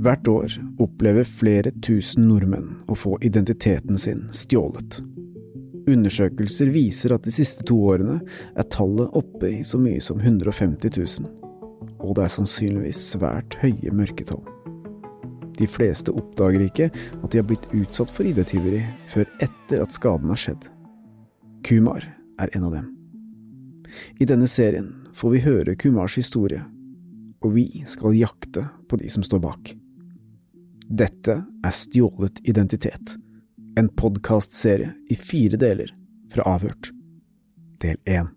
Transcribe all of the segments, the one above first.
Hvert år opplever flere tusen nordmenn å få identiteten sin stjålet. Undersøkelser viser at de siste to årene er tallet oppe i så mye som 150 000, og det er sannsynligvis svært høye mørketall. De fleste oppdager ikke at de har blitt utsatt for ID-tyveri før etter at skaden har skjedd. Kumar er en av dem. I denne serien får vi høre Kumars historie, og vi skal jakte på de som står bak. Dette er Stjålet identitet, en podkastserie i fire deler fra Avhørt. Del én.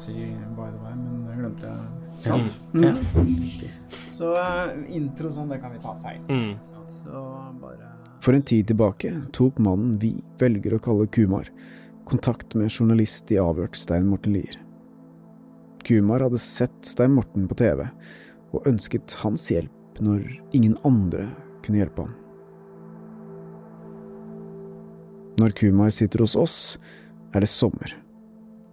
Si by the way, men det glemte jeg. Sant? Ja. Mm. Så eh, intro sånn, det kan vi ta seint. Mm. Så bare For en tid tilbake tok mannen vi velger å kalle Kumar, kontakt med journalist i Avhørt Stein Morten Lier. Kumar hadde sett Stein Morten på TV, og ønsket hans hjelp når ingen andre kunne hjelpe ham. Når Kumar sitter hos oss, er det sommer.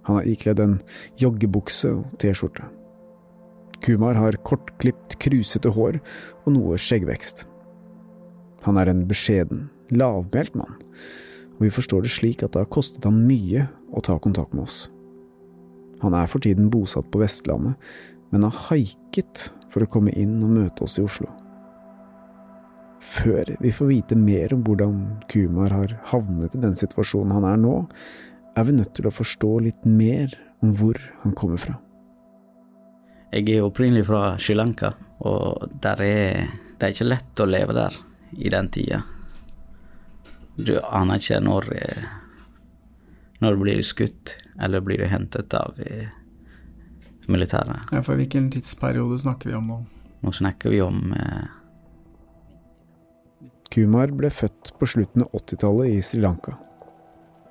Han er ikledd en joggebukse og T-skjorte. Kumar har kortklipt, krusete hår og noe skjeggvekst. Han er en beskjeden, lavmælt mann, og vi forstår det slik at det har kostet ham mye å ta kontakt med oss. Han er for tiden bosatt på Vestlandet, men har haiket for å komme inn og møte oss i Oslo. Før vi får vite mer om hvordan Kumar har havnet i den situasjonen han er nå, er vi nødt til å forstå litt mer om hvor han kommer fra. Jeg er opprinnelig fra Sri Lanka, og der er, det er ikke lett å leve der i den tida. Du aner ikke når eh, Når blir du skutt, eller blir du hentet av eh, militæret. ja, For hvilken tidsperiode snakker vi om nå? Nå snakker vi om eh, Kumar ble født på slutten av 80-tallet i Sri Lanka.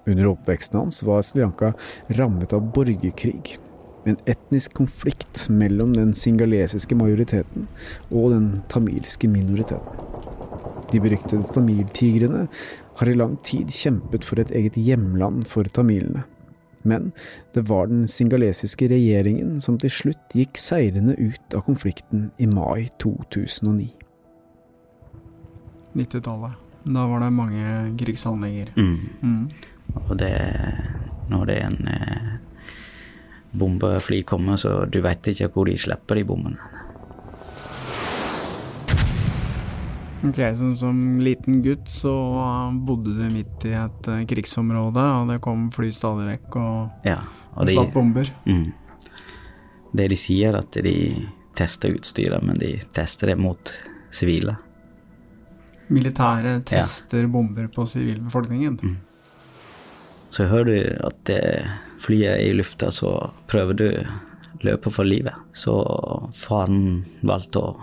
Under oppveksten hans var Sri Lanka rammet av borgerkrig, en etnisk konflikt mellom den singalesiske majoriteten og den tamilske minoriteten. De beryktede tamiltigrene har i lang tid kjempet for et eget hjemland for tamilene. Men det var den singalesiske regjeringen som til slutt gikk seirende ut av konflikten i mai 2009. 90-tallet. Da var det mange krigshandlinger. mm. Mm. Og det Når det er en eh, bombefly kommer, så du vet ikke hvor de slipper de bommene. Ok, så som liten gutt så bodde du midt i et eh, krigsområde, og det kom fly stadig vekk og Ja, og de, slapp bomber. mm. Det de sier, at de tester utstyret, men de tester det mot sivile. Militære tester bomber på sivilbefolkningen. Mm. Så hører du at det flyet er i lufta, så prøver du å løpe for livet. Så faren valgte å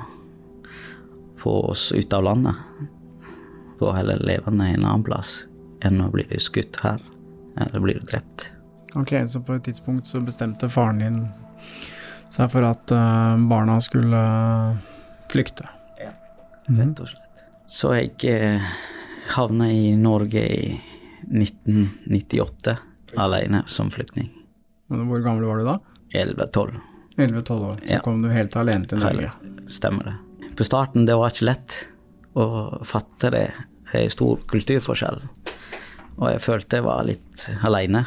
få oss ut av landet. For heller levende en annen plass enn å bli skutt her, eller bli drept. Ok, så på et tidspunkt så bestemte faren din seg for at eh, barna skulle flykte. Ja, Rett og slett. Så jeg eh, havna i Norge i 1998 alene som flyktning. Hvor gammel var du da? 11-12. 11-12 år. Så Ja. kom du helt alene til Norge. Stemmer det. På starten det var ikke lett å fatte det. Det er stor kulturforskjell. Og jeg følte jeg var litt aleine.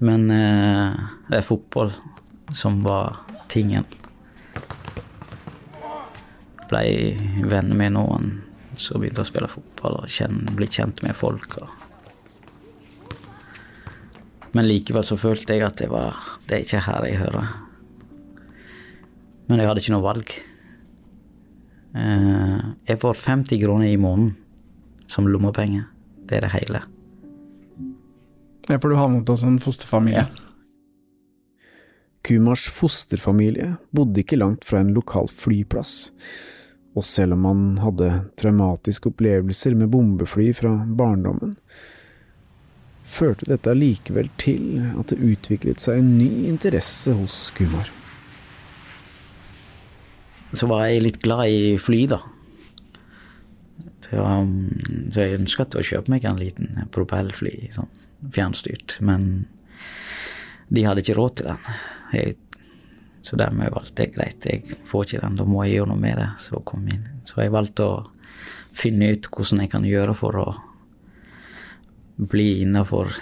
Men eh, det er fotball som var tingen. Blei venner med noen som begynte jeg å spille fotball og kjenne, bli kjent med folk. Og Men likevel så følte jeg at det var Det er ikke her jeg hører. Men jeg hadde ikke noe valg. Eh, jeg får 50 kroner i måneden som lommepenger. Det er det hele. Ja, for du havnet hos en fosterfamilie. Kumars fosterfamilie bodde ikke langt fra en lokal flyplass, og selv om han hadde traumatiske opplevelser med bombefly fra barndommen, førte dette allikevel til at det utviklet seg en ny interesse hos Kumar. Så var jeg litt glad i fly, da. Så, um, jeg ønska å kjøpe meg en liten propellfly, sånn fjernstyrt, men de hadde ikke råd til den. Jeg, så dermed valgte jeg greit, jeg får ikke den, da må jeg gjøre noe med det. Så kom jeg inn. Så jeg valgte å finne ut hvordan jeg kan gjøre for å bli innafor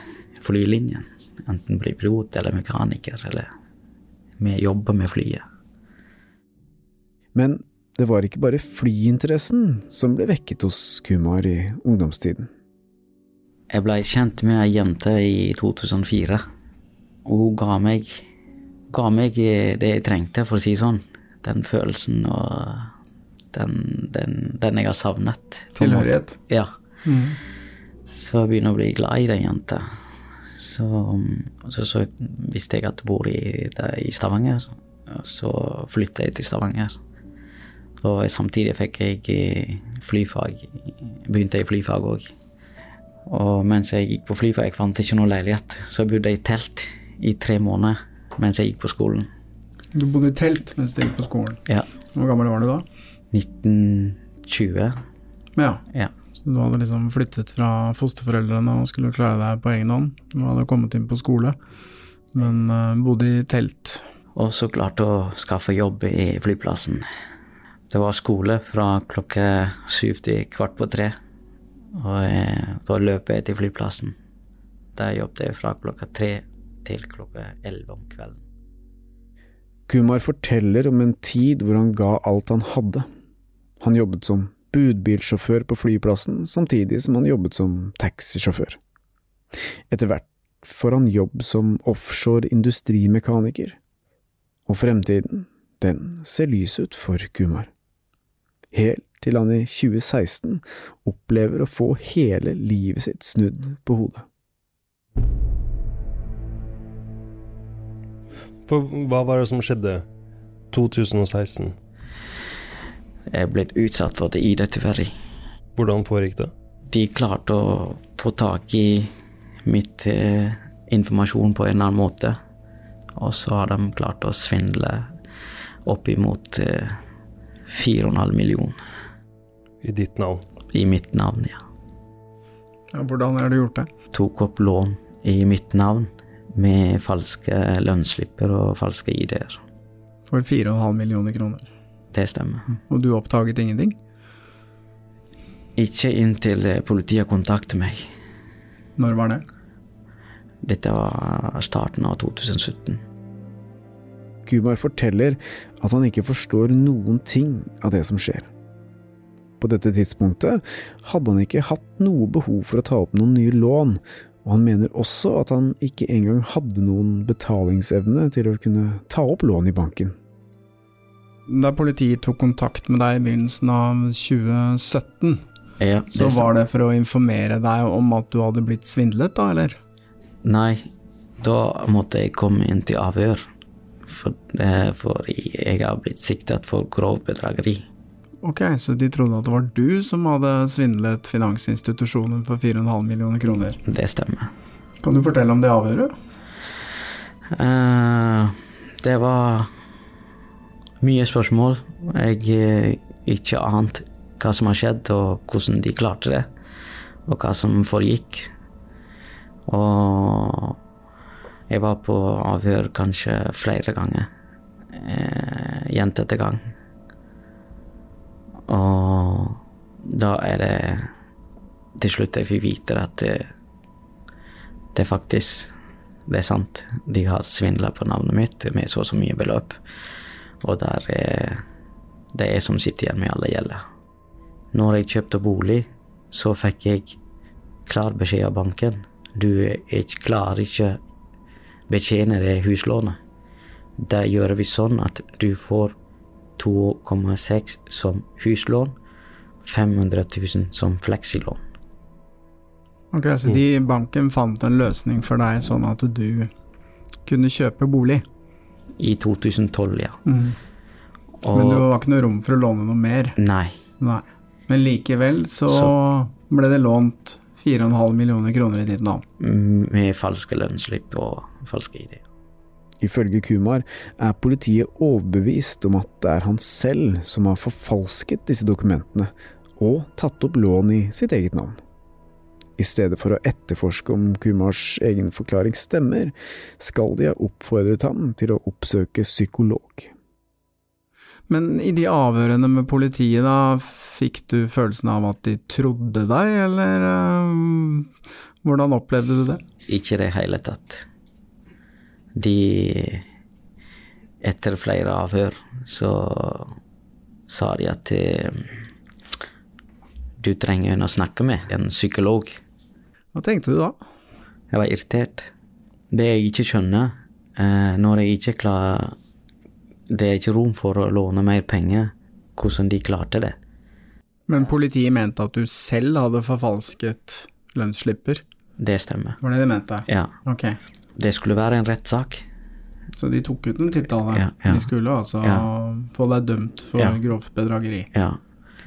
flylinjen. Enten bli pilot eller mekaniker, eller med, jobbe med flyet. Men det var ikke bare flyinteressen som ble vekket hos Kumar i ungdomstiden. Jeg blei kjent med ei jente i 2004. Og hun ga meg, ga meg det jeg trengte, for å si sånn. Den følelsen og den, den, den jeg har savnet. Tilhørighet. Ja. Mm. Så jeg begynner å bli glad i den jenta. Så, så, så visste jeg at hun bor i, i Stavanger. Og så flytta jeg til Stavanger. Og samtidig fikk jeg flyfag. Begynte jeg i flyfag òg. Og mens jeg gikk på flyfag, jeg fant ikke noe leilighet, så jeg bodde i telt i tre måneder mens jeg gikk på skolen. Du bodde i telt mens du gikk på skolen? Ja. Hvor gammel var du da? 1920. Ja. ja. Så du hadde liksom flyttet fra fosterforeldrene og skulle klare deg på egen hånd? Du hadde kommet inn på skole, men uh, bodde i telt? Og så klarte å skaffe jobb i flyplassen. Det var skole fra klokka syv til kvart på tre. Og jeg, da løp jeg til flyplassen. Der jobbet jeg fra klokka tre til klokka elleve om kvelden. Kumar forteller om en tid hvor han ga alt han hadde. Han jobbet som budbilsjåfør på flyplassen, samtidig som han jobbet som taxisjåfør. Etter hvert får han jobb som offshore industrimekaniker. Og fremtiden, den ser lys ut for Kumar. Helt til han i 2016 opplever å få hele livet sitt snudd på hodet. For hva var det som skjedde 2016? Jeg er blitt utsatt for det ID-tyveri. Hvordan foregikk det? De klarte å få tak i mitt eh, informasjon på en eller annen måte. Og så har de klart å svindle oppimot eh, 4,5 millioner. I ditt navn? I mitt navn, ja. ja. Hvordan har du gjort det? Tok opp lån i mitt navn med falske lønnsslipper og falske ID-er. For 4,5 millioner kroner? Det stemmer. Og du oppdaget ingenting? Ikke inntil politiet kontaktet meg. Når var det? Dette var starten av 2017. Kumar forteller at han ikke forstår noen ting av det som skjer. På dette tidspunktet hadde han ikke hatt noe behov for å ta opp noen nye lån, og han mener også at han ikke engang hadde noen betalingsevne til å kunne ta opp lån i banken. Da politiet tok kontakt med deg i begynnelsen av 2017, ja, så var det for å informere deg om at du hadde blitt svindlet, da, eller? Nei, da måtte jeg komme inn til avhør. For, for jeg har blitt siktet for grov bedrageri. Ok, så de trodde at det var du som hadde svindlet finansinstitusjonen for 4,5 millioner kroner? Det stemmer. Kan du fortelle om det avhøret? Uh, det var mye spørsmål. Jeg ikke ant hva som har skjedd, og hvordan de klarte det, og hva som foregikk. Og jeg var på avhør kanskje flere ganger, uh, gjentatte gang. Og da er det til slutt jeg fikk vite at det, det faktisk det er sant. De har svindla på navnet mitt med så og så mye beløp. Og der er, det er jeg som sitter igjen med alle gjelder. Når jeg kjøpte bolig, så fikk jeg klar beskjed av banken. Du ikke, klarer ikke betjene det huslånet. Da gjør vi sånn at du får 2,6 som huslån, 500 000 som fleksilån. Ok, Så de banken fant en løsning for deg sånn at du kunne kjøpe bolig? I 2012, ja. Mm. Og Men det var ikke noe rom for å låne noe mer? nei, Nei. Men likevel så, Så- ble det lånt 4,5 millioner kroner i ditt navn. med falske lønnsslipp og falske ideer. Ifølge Kumar er politiet overbevist om at det er han selv som har forfalsket disse dokumentene og tatt opp lån i sitt eget navn. I stedet for å etterforske om Kumars egen forklaring stemmer, skal de ha oppfordret ham til å oppsøke psykolog. Men i de avhørene med politiet, da, fikk du følelsen av at de trodde deg, eller øh, hvordan opplevde du det? Ikke i det hele tatt. De Etter flere avhør så sa de at eh, du trenger en å snakke med, en psykolog. Hva tenkte du da? Jeg var irritert. Det jeg ikke skjønner, eh, når jeg ikke klarer Det er ikke rom for å låne mer penger, hvordan de klarte det. Men politiet mente at du selv hadde forfalsket lønnsslipper? Det stemmer. Var det de mente? Ja. Ok. Det skulle være en rettssak. Så de tok ut en titt av? Ja, ja. De skulle altså få deg dømt for grovt bedrageri? Ja.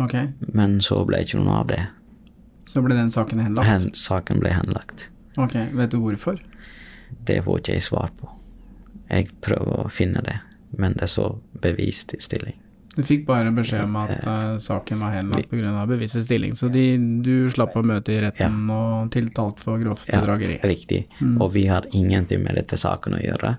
Ok. Men så ble ikke noe av det. Så ble den saken henlagt? Hen, saken ble henlagt. Ok, vet du hvorfor? Det får ikke jeg svar på. Jeg prøver å finne det, men det er så bevist i stilling. Du fikk bare beskjed om at uh, saken var henlagt pga. bevisets stilling, så de, du slapp å møte i retten og tiltalt for grovt Ja, bedrageri. riktig. Og vi har ingenting med dette saken å gjøre.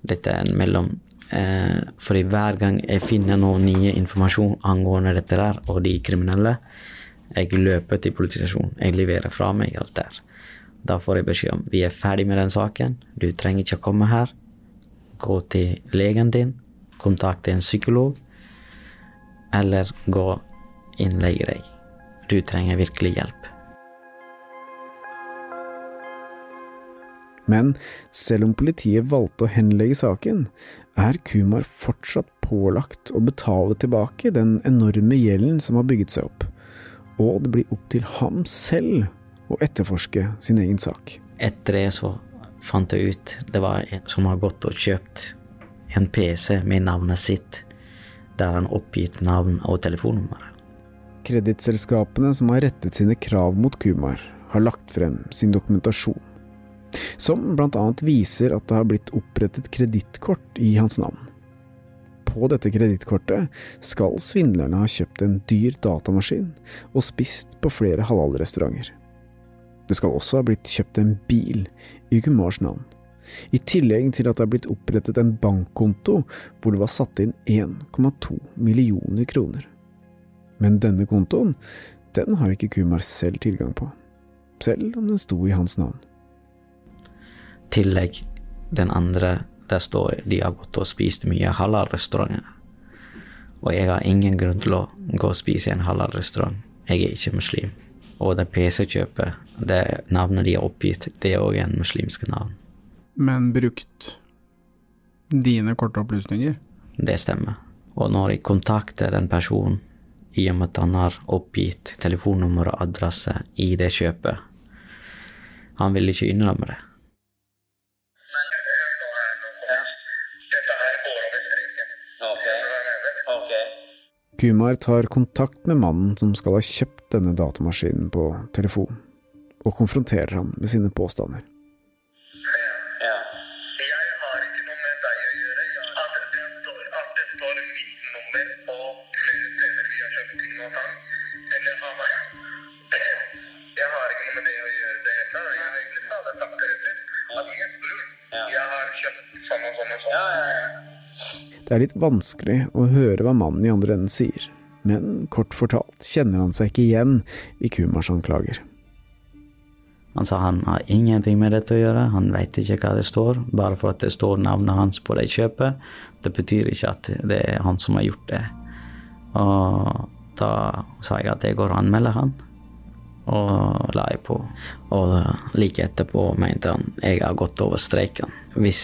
Dette er en mellom eh, for hver gang jeg finner noe nye informasjon angående dette der, og de kriminelle, jeg løper til politistasjonen. Jeg leverer fra meg alt der. Da får jeg beskjed om vi er ferdig med den saken, du trenger ikke å komme her. Gå til legen din, kontakte en psykolog, eller gå innlegge deg. Du trenger virkelig hjelp. Men selv om politiet valgte å henlegge saken, er Kumar fortsatt pålagt å betale tilbake den enorme gjelden som har bygget seg opp, og det blir opp til ham selv å etterforske sin egen sak. Etter det så fant jeg ut det var en som har gått og kjøpt en PC med navnet sitt, der han oppgitt navn og telefonnummer. Kredittselskapene som har rettet sine krav mot Kumar, har lagt frem sin dokumentasjon, som annet viser at det har blitt opprettet kredittkort i hans navn. På dette kredittkortet skal svindlerne ha kjøpt en dyr datamaskin og spist på flere halalrestauranter. Det skal også ha blitt kjøpt en bil i Kumars navn, i tillegg til at det er blitt opprettet en bankkonto hvor det var satt inn 1,2 millioner kroner. Men denne kontoen, den har ikke Kumar selv tilgang på, selv om den sto i hans navn. Tillegg den andre, der står de har gått og spist mye halal-restauranter. Og jeg har ingen grunn til å gå og spise i en halal-restaurant. Jeg er ikke muslim. Og det PC-kjøpet, det navnet de har oppgitt, det er òg en muslimsk navn. Men brukt dine kortopplysninger? Det stemmer. Og når jeg kontakter den personen, i og med at han har oppgitt telefonnummer og adresse i det kjøpet, han vil ikke innrømme det. Kumar tar kontakt med mannen som skal ha kjøpt denne datamaskinen på telefon, og konfronterer ham med sine påstander. Det er litt vanskelig å høre hva mannen i andre enden sier, men kort fortalt kjenner han seg ikke igjen i Kumars anklager. Han sa han har ingenting med dette å gjøre, han vet ikke hva det står. Bare for at det står navnet hans på det kjøpet, det betyr ikke at det er han som har gjort det. Og da sa jeg at jeg går og anmelder han. Og la jeg på. Og like etterpå mente han jeg har gått over streken. Hvis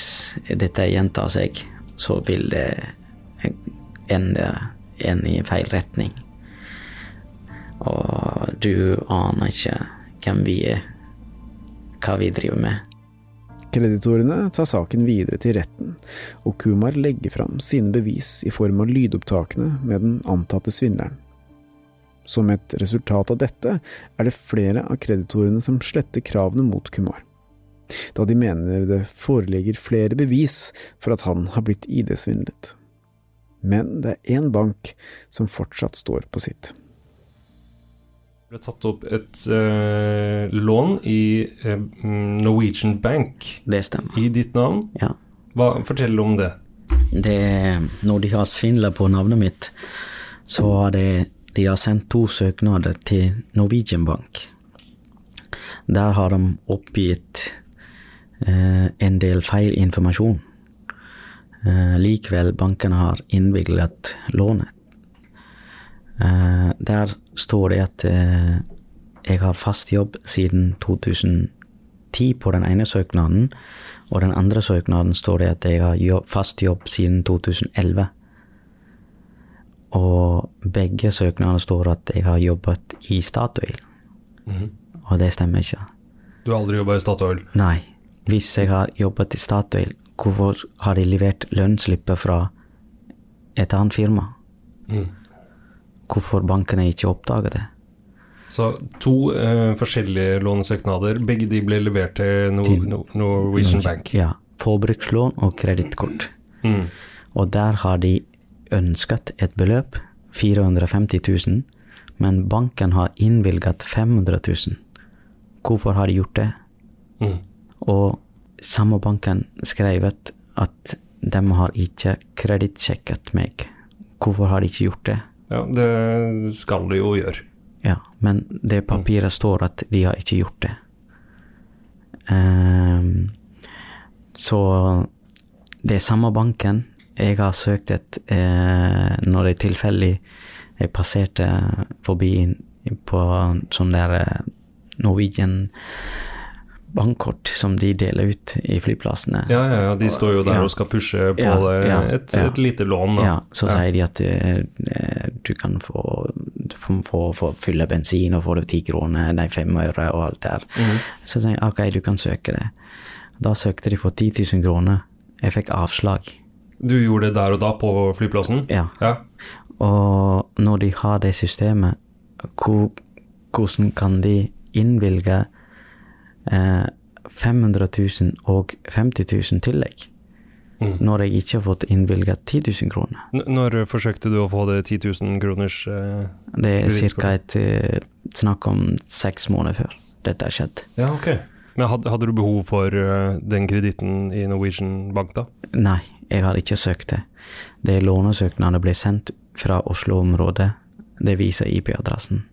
dette gjentar seg, så vil det ende en i feil retning. Og du aner ikke hvem vi er, hva vi driver med. Kreditorene tar saken videre til retten, og Kumar legger fram sine bevis i form av lydopptakene med den antatte svindleren. Som et resultat av dette er det flere av kreditorene som sletter kravene mot Kumar, da de mener det foreligger flere bevis for at han har blitt ID-svindlet. Men det er én bank som fortsatt står på sitt. Det ble tatt opp et eh, lån i eh, Norwegian Bank Det stemmer. i ditt navn. Ja. Hva, fortell om det. Det, når de har svindla på navnet mitt, så har det, de har sendt to søknader til Norwegian Bank. Der har de oppgitt eh, en del feil informasjon. Eh, likevel bankene har innvilget lånet. Eh, der står det at eh, jeg har fast jobb siden 2010 på den ene søknaden, og den andre søknaden står det at jeg har jobb, fast jobb siden 2011. Og begge søknadene står at jeg har jobbet i Statoil, og det stemmer ikke. Du har aldri jobba i Statoil. Nei, hvis jeg har jobbet i Statoil, hvorfor har de levert lønnsslippet fra et annet firma? Mm. Hvorfor bankene ikke oppdager det? Så to uh, forskjellige lånesøknader. Begge de ble levert til, no, no, Norwegian Bank. Ja, forbrukslån og kredittkort. Mm. Og der har de ønsket et beløp, 450 000, men banken har innvilget 500 000. Hvorfor har de gjort det? Mm. Og samme banken skrevet at de har ikke kredittsjekket meg. Hvorfor har de ikke gjort det? Ja, det skal de jo gjøre. Ja, men det papiret står at de har ikke gjort det. Um, så det er samme banken. Jeg har søkt et eh, Når jeg tilfeldig jeg passerte forbi på sånn der eh, Norwegian bankkort som de deler ut i flyplassene. Ja, ja, ja, de står jo der Ja. og skal pushe på Ja, det, ja, et, et lite lån, da. Ja, så sier de at eh, eh, du kan få, få, få, få fylle bensin, og får du ti kroner, nei, fem øre og alt der. Mm. Så sier jeg ok, du kan søke det. Da søkte de for 10 000 kroner. Jeg fikk avslag. Du gjorde det der og da på flyplassen? Ja. Ja. Og når de har det systemet, hvor, hvordan kan de innvilge eh, 500 000 og 50 000 tillegg? Mm. Når jeg ikke har fått innvilget 10 000 kroner. N- Når forsøkte du å få det 10 000 kroners eh, Det er ca. et eh, snakk om seks måneder før dette har skjedd. Ja, ok. Men hadde, hadde du behov for uh, den kreditten i Norwegian Bank, da? Nei, jeg har ikke søkt det. Det lånesøknadene ble sendt fra Oslo-området. Det viser IP-adressen.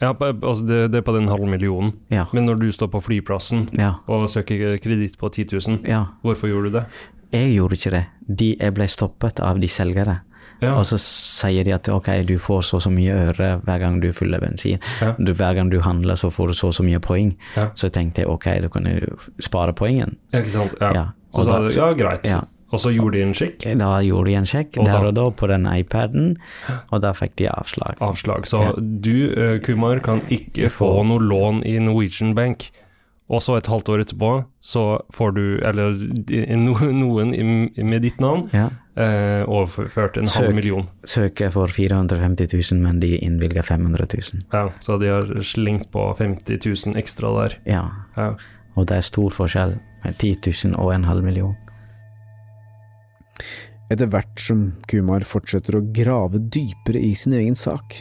Ja, altså det, det er på den halve millionen. Ja. Men når du står på flyplassen Ja. og søker kreditt på 10 000, ja. hvorfor gjorde du det? Jeg gjorde ikke det. De, jeg ble stoppet av de selgere. Ja, Og så sier de at ok, du får så og så mye øre hver gang du fyller bensin. Ja. Du, hver gang du handler, så får du så og så mye poeng. Ja. Så tenkte jeg ok, da kan jeg spare poengen. ja ikke sant? Ja. Ja. Så sa du ja, greit. Og så gjorde de en sjekk, Da gjorde de en sjekk Og der da- og da på den iPaden, og da fikk de avslag. avslag. Så Ja. du, eh, Kumar, kan ikke få noe lån i Norwegian Bank. Og så et halvt år etterpå, så får du, eller noen med ditt navn, Ja. eh, overført en halv million. Søker for 450 000, men de innvilger 500 000. Ja, så de har slengt på 50 000 ekstra der. Ja, Ja. og det er stor forskjell med 10 000 og en halv million. Etter hvert som Kumar fortsetter å grave dypere i sin egen sak,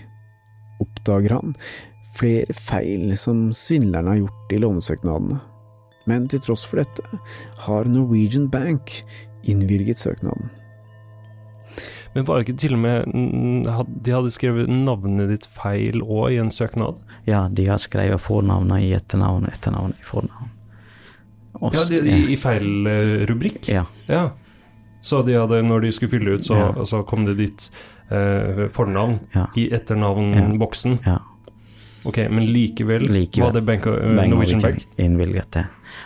oppdager han flere feil som svindlerne har gjort i lånesøknadene. Men til tross for dette har Norwegian Bank innvilget søknaden. Men var det ikke til og med De hadde skrevet navnet ditt feil òg i en søknad? Ja, de har skrevet fornavnet i etternavn, etternavn i fornavn. Også, Ja, de, de, i, i feil eh, rubrikk? ja. Ja. Så de hadde, når de skulle fylle ut, så, Ja. så kom det ditt eh, fornavn Ja. i etternavnboksen. ja. Ok, men likevel, Likevel. var det Bank Begge Norwegian Bank? innvilget det.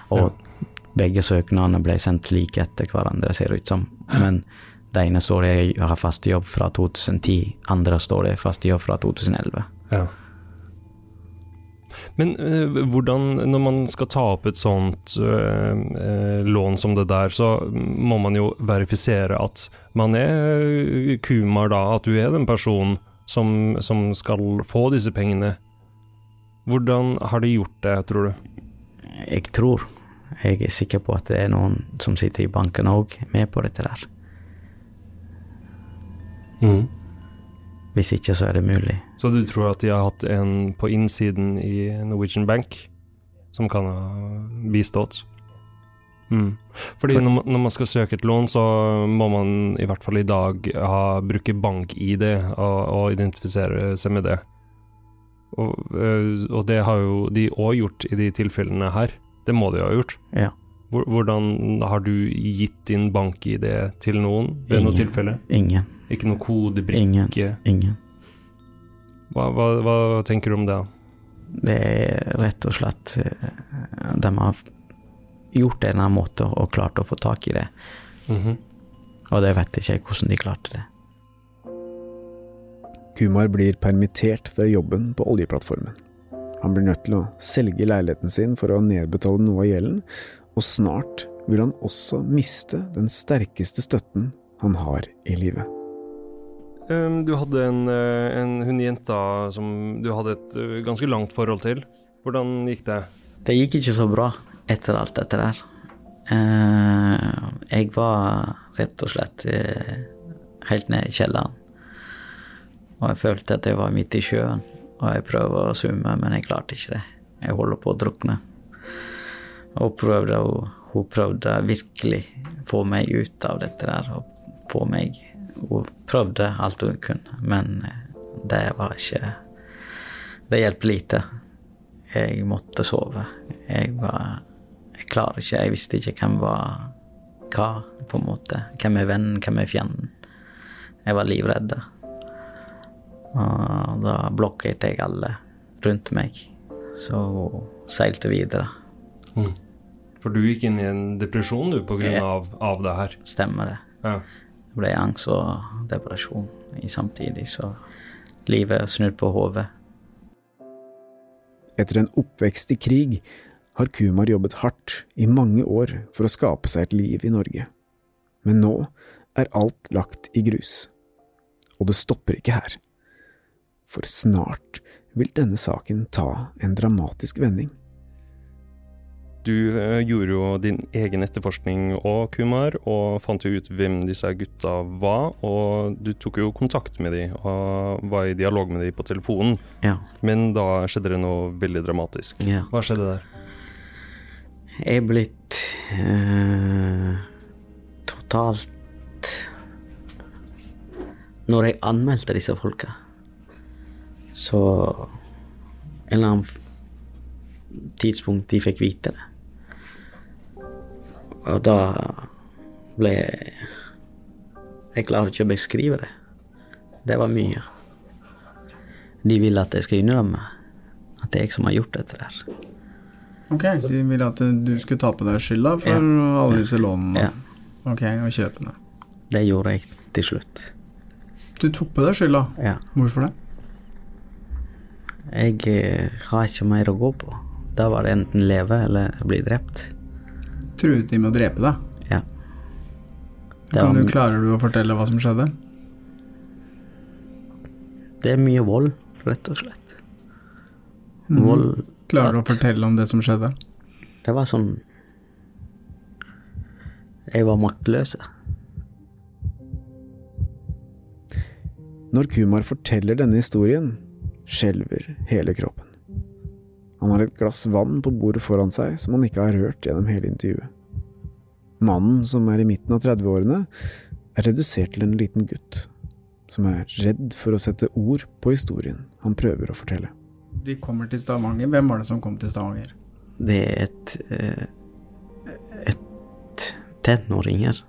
Og begge søknadene ble sendt like etter hverandre, ser det ut som. Men det ene står det jeg har fast jobb fra 2010, andre står det fast jobb fra 2011. Ja. Men eh, hvordan, når man skal ta opp et sånt eh, eh, lån som det der, så må man jo verifisere at man er eh, kumar da, at du er den personen som, som skal få disse pengene. Hvordan har de gjort det, tror du? Jeg tror, jeg er sikker på at det er noen som sitter i banken òg med på dette der. Hvis ikke så er det mulig. Så du tror at de har hatt en på innsiden i Norwegian Bank som kan ha bistått? Mm. Fordi For- når, man, når man skal søke et lån, så må man i hvert fall i dag ha, bruke bank-ID og, og identifisere seg med det. Og, øh, og det har jo de òg gjort i de tilfellene her. Det må de ha gjort. Ja. Hvordan har du gitt din bank-ID til noen ved noe tilfelle? Ingen. Ikke noe kodebrikke? Ingen. Ingen. Hva, hva, hva tenker du om det? Det er rett og slett eh, De har gjort det en måte og klart å få tak i det. Mhm. Og det vet ikke jeg hvordan de klarte det. Kumar blir permittert fra jobben på oljeplattformen. Han blir nødt til å selge leiligheten sin for å nedbetale noe av gjelden, og snart vil han også miste den sterkeste støtten han har i livet. Um, du hadde en, eh, en hun som du hadde et eh, ganske langt forhold til. Hvordan gikk det? Det gikk ikke så bra etter alt dette der. Eh, jeg var rett og slett eh, helt ned i kjelleren. Og jeg følte at jeg var midt i sjøen, og jeg prøvde å svømme, men jeg klarte ikke det. Jeg holder på å drukne. Og prøvde, å- hun prøvde virkelig få meg ut av dette der, og få meg Hun prøvde alt hun kunne, men eh, det var ikke Det hjalp lite. Jeg måtte sove. Jeg var Jeg klarer ikke Jeg visste ikke hvem var hva, på en måte. Hvem er vennen, hvem er fjenden? Jeg var livredd. Og da blokkerte jeg alle rundt meg. Så seilte videre. For du gikk inn i en depresjon du på grunn av, av det her. Stemmer det. Ja. Det ble angst og depresjon samtidig, så livet er snudd på hodet. Etter en oppvekst i krig har Kumar jobbet hardt i mange år for å skape seg et liv i Norge. Men nå er alt lagt i grus. Og det stopper ikke her. For snart vil denne saken ta en dramatisk vending. Du eh, gjorde jo din egen etterforskning òg, Kumar, og fant jo ut hvem disse gutta var. Og du tok jo kontakt med dem og var i dialog med dem på telefonen. Ja. Men da skjedde det noe veldig dramatisk. ja. Hva skjedde der? Jeg er blitt eh, totalt Når jeg anmeldte disse folka, så En eller annen tidspunkt de fikk vite det. Og da ble jeg Jeg klarer ikke å beskrive det. Det var mye. De vil at jeg skal innrømme at det er jeg som har gjort dette der. Ok, De ville at du skulle ta på deg skylda for alle disse lånene Ja. Ok, og kjøpene. Det gjorde jeg til slutt. Du tok på deg skylda. Ja. Hvorfor det? Jeg eh, har ikke mer å gå på. Da var det enten leve eller bli drept. Truet de med å drepe deg? Ja. Det, Kan du, klarer du å fortelle hva som skjedde? det er mye vold, rett og slett. Vold mm. Klarer du å fortelle om det som skjedde? Det var sånn Jeg var maktløs. Når Kumar forteller denne historien, skjelver hele kroppen. Han har et glass vann på bordet foran seg som han ikke har hørt gjennom hele intervjuet. Mannen, som er i midten av 30-årene, er redusert til en liten gutt, som er redd for å sette ord på historien han prøver å fortelle. De kommer til Stavanger. Hvem var det som kom til Stavanger? Det er et eh, Et tenåringer.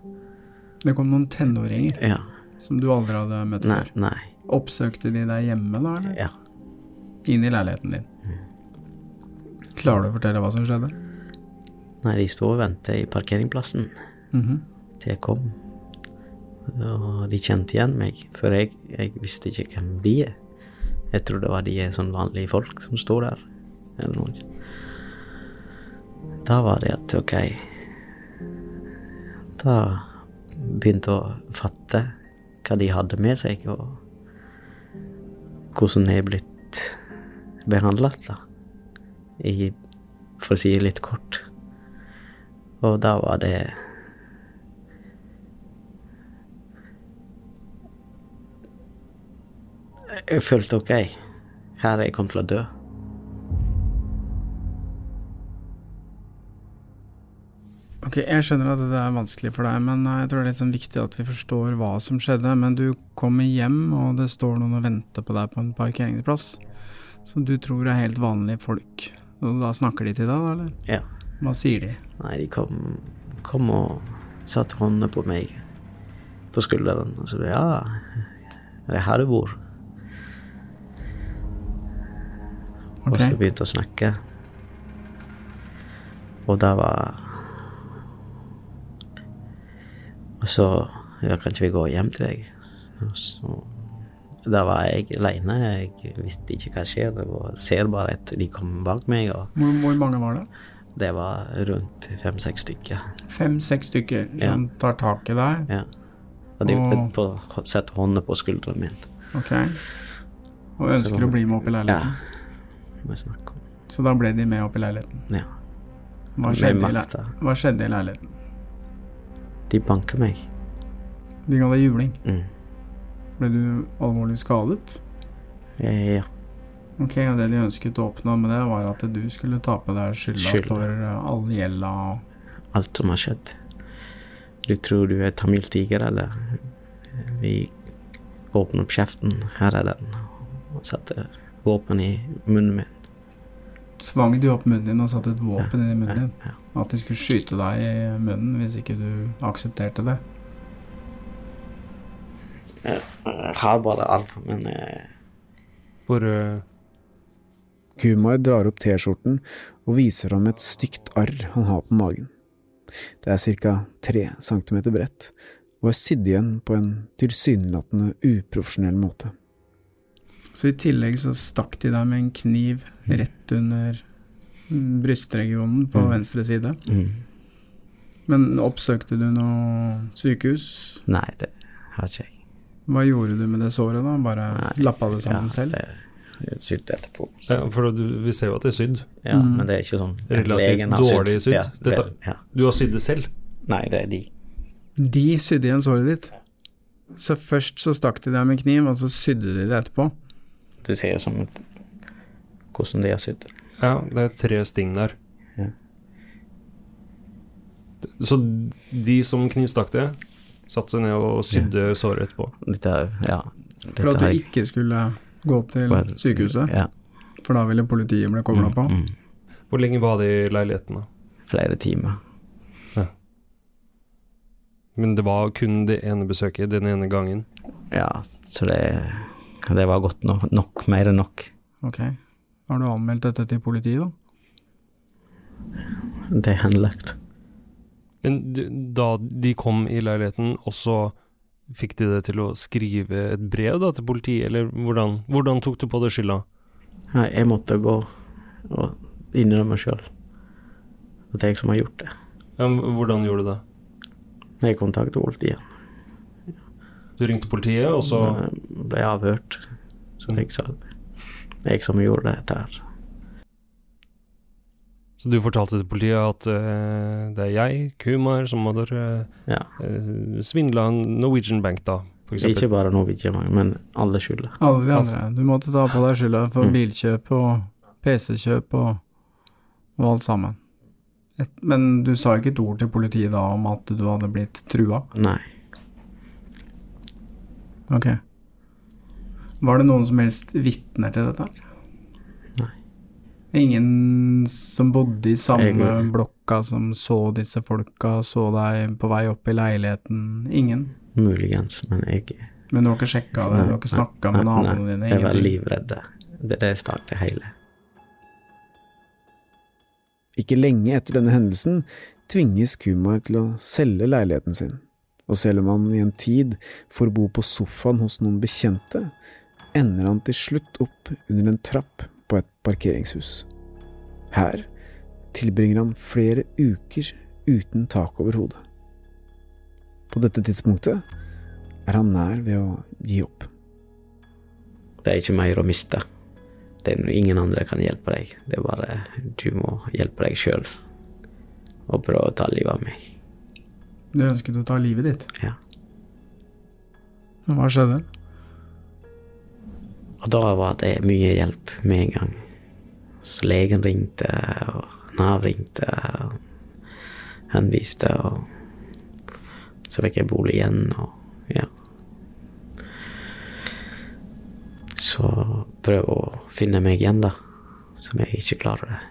Det kom noen tenåringer Ja. som du aldri hadde møtt Nei. før. Nei. Oppsøkte de deg hjemme da, eller? Ja. inn i leiligheten din. Klarer du å fortelle hva som skjedde? Nei, de sto og ventet i parkeringsplassen Mhm. til jeg kom. Og de kjente igjen meg, for jeg, jeg visste ikke hvem de er. Jeg trodde det var de sånn vanlige folk som sto der, eller noe. Da var det at ok Da begynte jeg å fatte hva de hadde med seg, og hvordan jeg er blitt behandlet, da. I, for å si litt kort. Og da var det Jeg følte ok, her er jeg kommet til å dø. Ok, jeg skjønner at det er vanskelig for deg, men eh, jeg tror det er litt sånn viktig at vi forstår hva som skjedde. Men du kommer hjem, og det står noen og venter på deg på en parkeringsplass. Som du tror er helt vanlige folk. Og da snakker de til deg, da, eller? Ja. Hva sier de? Nei, de kom, kom og satte hånda på meg på skulderen og så sa ja, det er her du bor. Og så begynte å snakke. Og da var Og så Ja, kan ikke vi gå hjem til deg? Og så Da var jeg aleine. Jeg visste ikke hva skjer. Og ser bare at de kom bak meg, Hvor, hvor mange var det? det var rundt fem-seks stykker. Fem-seks stykker som tar tak i deg? Ja. Og de Og- begynte på å sette hånda på skulderen min. Ok. Og ønsker Så- å bli med opp i leiligheten? Om. Så da ble de med opp i leiligheten. Ja. Hva skjedde, le hva skjedde i leiligheten? De banker meg. De ga deg juling. Mm. Ble du alvorlig skadet? Ja. Ok, og det de ønsket å oppnå med det, var at du skulle ta på deg skylda Skyld. for all gjelda Alt som har skjedd. Du tror du er tamiltiger, eller? Vi åpner opp kjeften. Her er den. Og satte våpen i munnen min. Svang de opp munnen din og satte et våpen inn i munnen Ja, din? ja. At de skulle skyte deg i munnen hvis ikke du aksepterte det? Jeg har bare arv, men eh, Hvor eh, Kumar drar opp T-skjorten og viser ham et stygt arr han har på magen. Det er ca. tre centimeter bredt, og er sydd igjen på en tilsynelatende uprofesjonell måte. Så i tillegg så stakk de deg med en kniv rett under brystregionen på Mm. venstre side. mm. Men oppsøkte du noe sykehus? Nei, det har ikke jeg. Hva gjorde du med det såret da? Bare Nei, lappa det sammen selv? det sydd etterpå. ja, For du, vi ser jo at det er sydd. Ja, Mm. men det er ikke sånn Relativt dårlig sydd. Ja, det, Dette- ja. Du har sydd det selv. Nei, det er de. De sydde igjen såret ditt? Så først så stakk de deg med kniv, og så sydde de det etterpå? Det ser ut som et, hvordan de har sydd. Ja, det er tre sting der. Ja. Så de som knivstakk det, satte seg ned og sydde såret etterpå. Dette ja. Dette For at du ikke skulle gå til sykehuset? Ja. For da ville politiet bli kobla Mm, på? mm. Hvor lenge var det i leiligheten, da? Flere timer. Ja. Men det var kun det ene besøket den ene gangen. Ja, så det, det var godt nok, nok. Mer enn nok. Ok. Har du anmeldt dette til politiet, da? Det er henlagt. Men da de kom i leiligheten, og så fikk de det til å skrive et brev da til politiet, eller hvordan, hvordan tok du på deg skylda? Nei, jeg måtte gå og innrømme sjøl at det er jeg som har gjort det. Ja, men hvordan gjorde du det? Jeg kontaktet politiet. Du ringte politiet, og så Jeg ble avhørt. Så jeg sa det jeg som gjorde dette her. Så du fortalte til politiet at uh, det er jeg, Kumar, som hadde uh, Ja. svindla Norwegian Bank, da, for eksempel. Ikke bare Norwegian, Bank, men alle skylder. Alle vi andre. Du måtte ta på deg skylda for Mm. bilkjøp og PC-kjøp og, og alt sammen. Et, men du sa ikke et ord til politiet da om at du hadde blitt trua? Nei. Ok. Var det noen som helst vitner til dette? Ingen som bodde i samme Egentlig. blokka som så disse folka, så deg på vei opp i leiligheten? Ingen? Muligens, men jeg Men du har ikke sjekka det? Du har ikke snakka med naboene nei, Ingenting? Jeg var livredd det, det startet hele. Ikke lenge etter denne hendelsen tvinges Kumar til å selge leiligheten sin, og selv om han i en tid får bo på sofaen hos noen bekjente, ender han til slutt opp under en trapp på et parkeringshus. Her tilbringer han flere uker uten tak over hodet. På dette tidspunktet er han nær ved å gi opp. Det er ikke mer å miste. Det er ingen andre kan hjelpe deg. Det er bare du må hjelpe deg sjøl og prøve å ta livet av meg. Du ønsket å ta livet ditt. Ja. Men hva skjedde? Og da var det mye hjelp med en gang. Så legen ringte, og Nav ringte, og henviste, og så fikk jeg bolig igjen, og ja. Så prøv å finne meg igjen, da, som jeg ikke klarer det.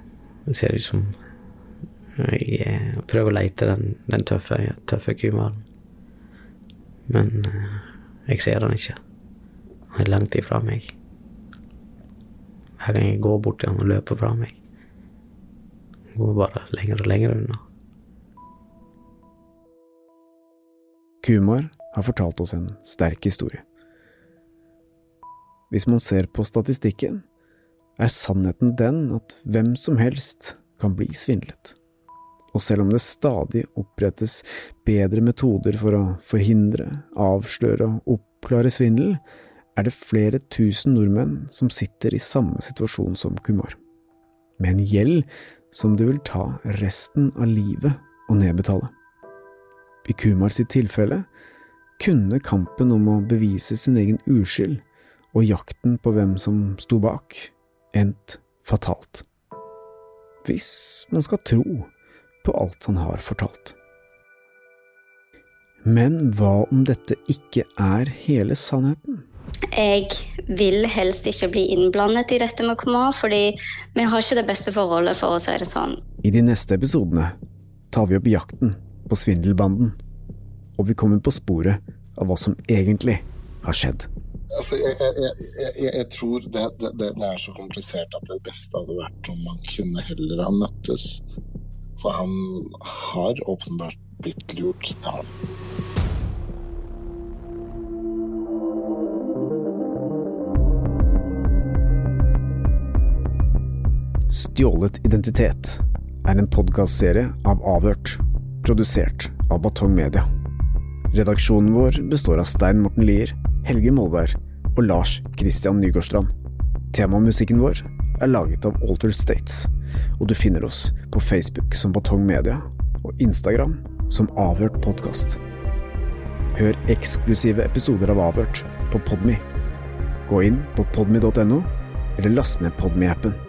Det ser ut som jeg eh, prøver å leite den, den tøffe, tøffe kumaren. Men eh, jeg ser den ikke. Han er langt ifra meg. Hver kan jeg gå bort til han og løpe fra meg. Han går bare lenger og lenger unna. Kumar har fortalt oss en sterk historie. Hvis man ser på statistikken, er sannheten den at hvem som helst kan bli svindlet. Og selv om det stadig opprettes bedre metoder for å forhindre, avsløre og oppklare svindel, er det flere tusen nordmenn som sitter i samme situasjon som Kumar, med en gjeld som det vil ta resten av livet å nedbetale. I Kumar sitt tilfelle kunne kampen om å bevise sin egen uskyld og jakten på hvem som sto bak, endt fatalt. Hvis man skal tro på alt han har fortalt. Men hva om dette ikke er hele sannheten? Jeg vil helst ikke bli innblandet i dette med Komar, fordi vi har ikke det beste forholdet, for å si det sånn. I de neste episodene tar vi opp jakten på svindelbanden, og vi kommer på sporet av hva som egentlig har skjedd. Altså, jeg, jeg, jeg, jeg, tror det, det, det er så komplisert at det beste hadde vært om man kunne heller ha møttes. For han har åpenbart blitt lurt. Ja. Stjålet identitet er en podkastserie av Avhørt, produsert av Batong Media. Redaksjonen vår består av Stein Morten Lier, Helge Molberg og Lars Christian Nygårdstrand. Temamusikken vår er laget av Alter States, og du finner oss på Facebook som Batong Media og Instagram som Avhørt podkast. Hør eksklusive episoder av Avhørt på Podme. Gå inn på podme.no, eller last ned Podme-appen.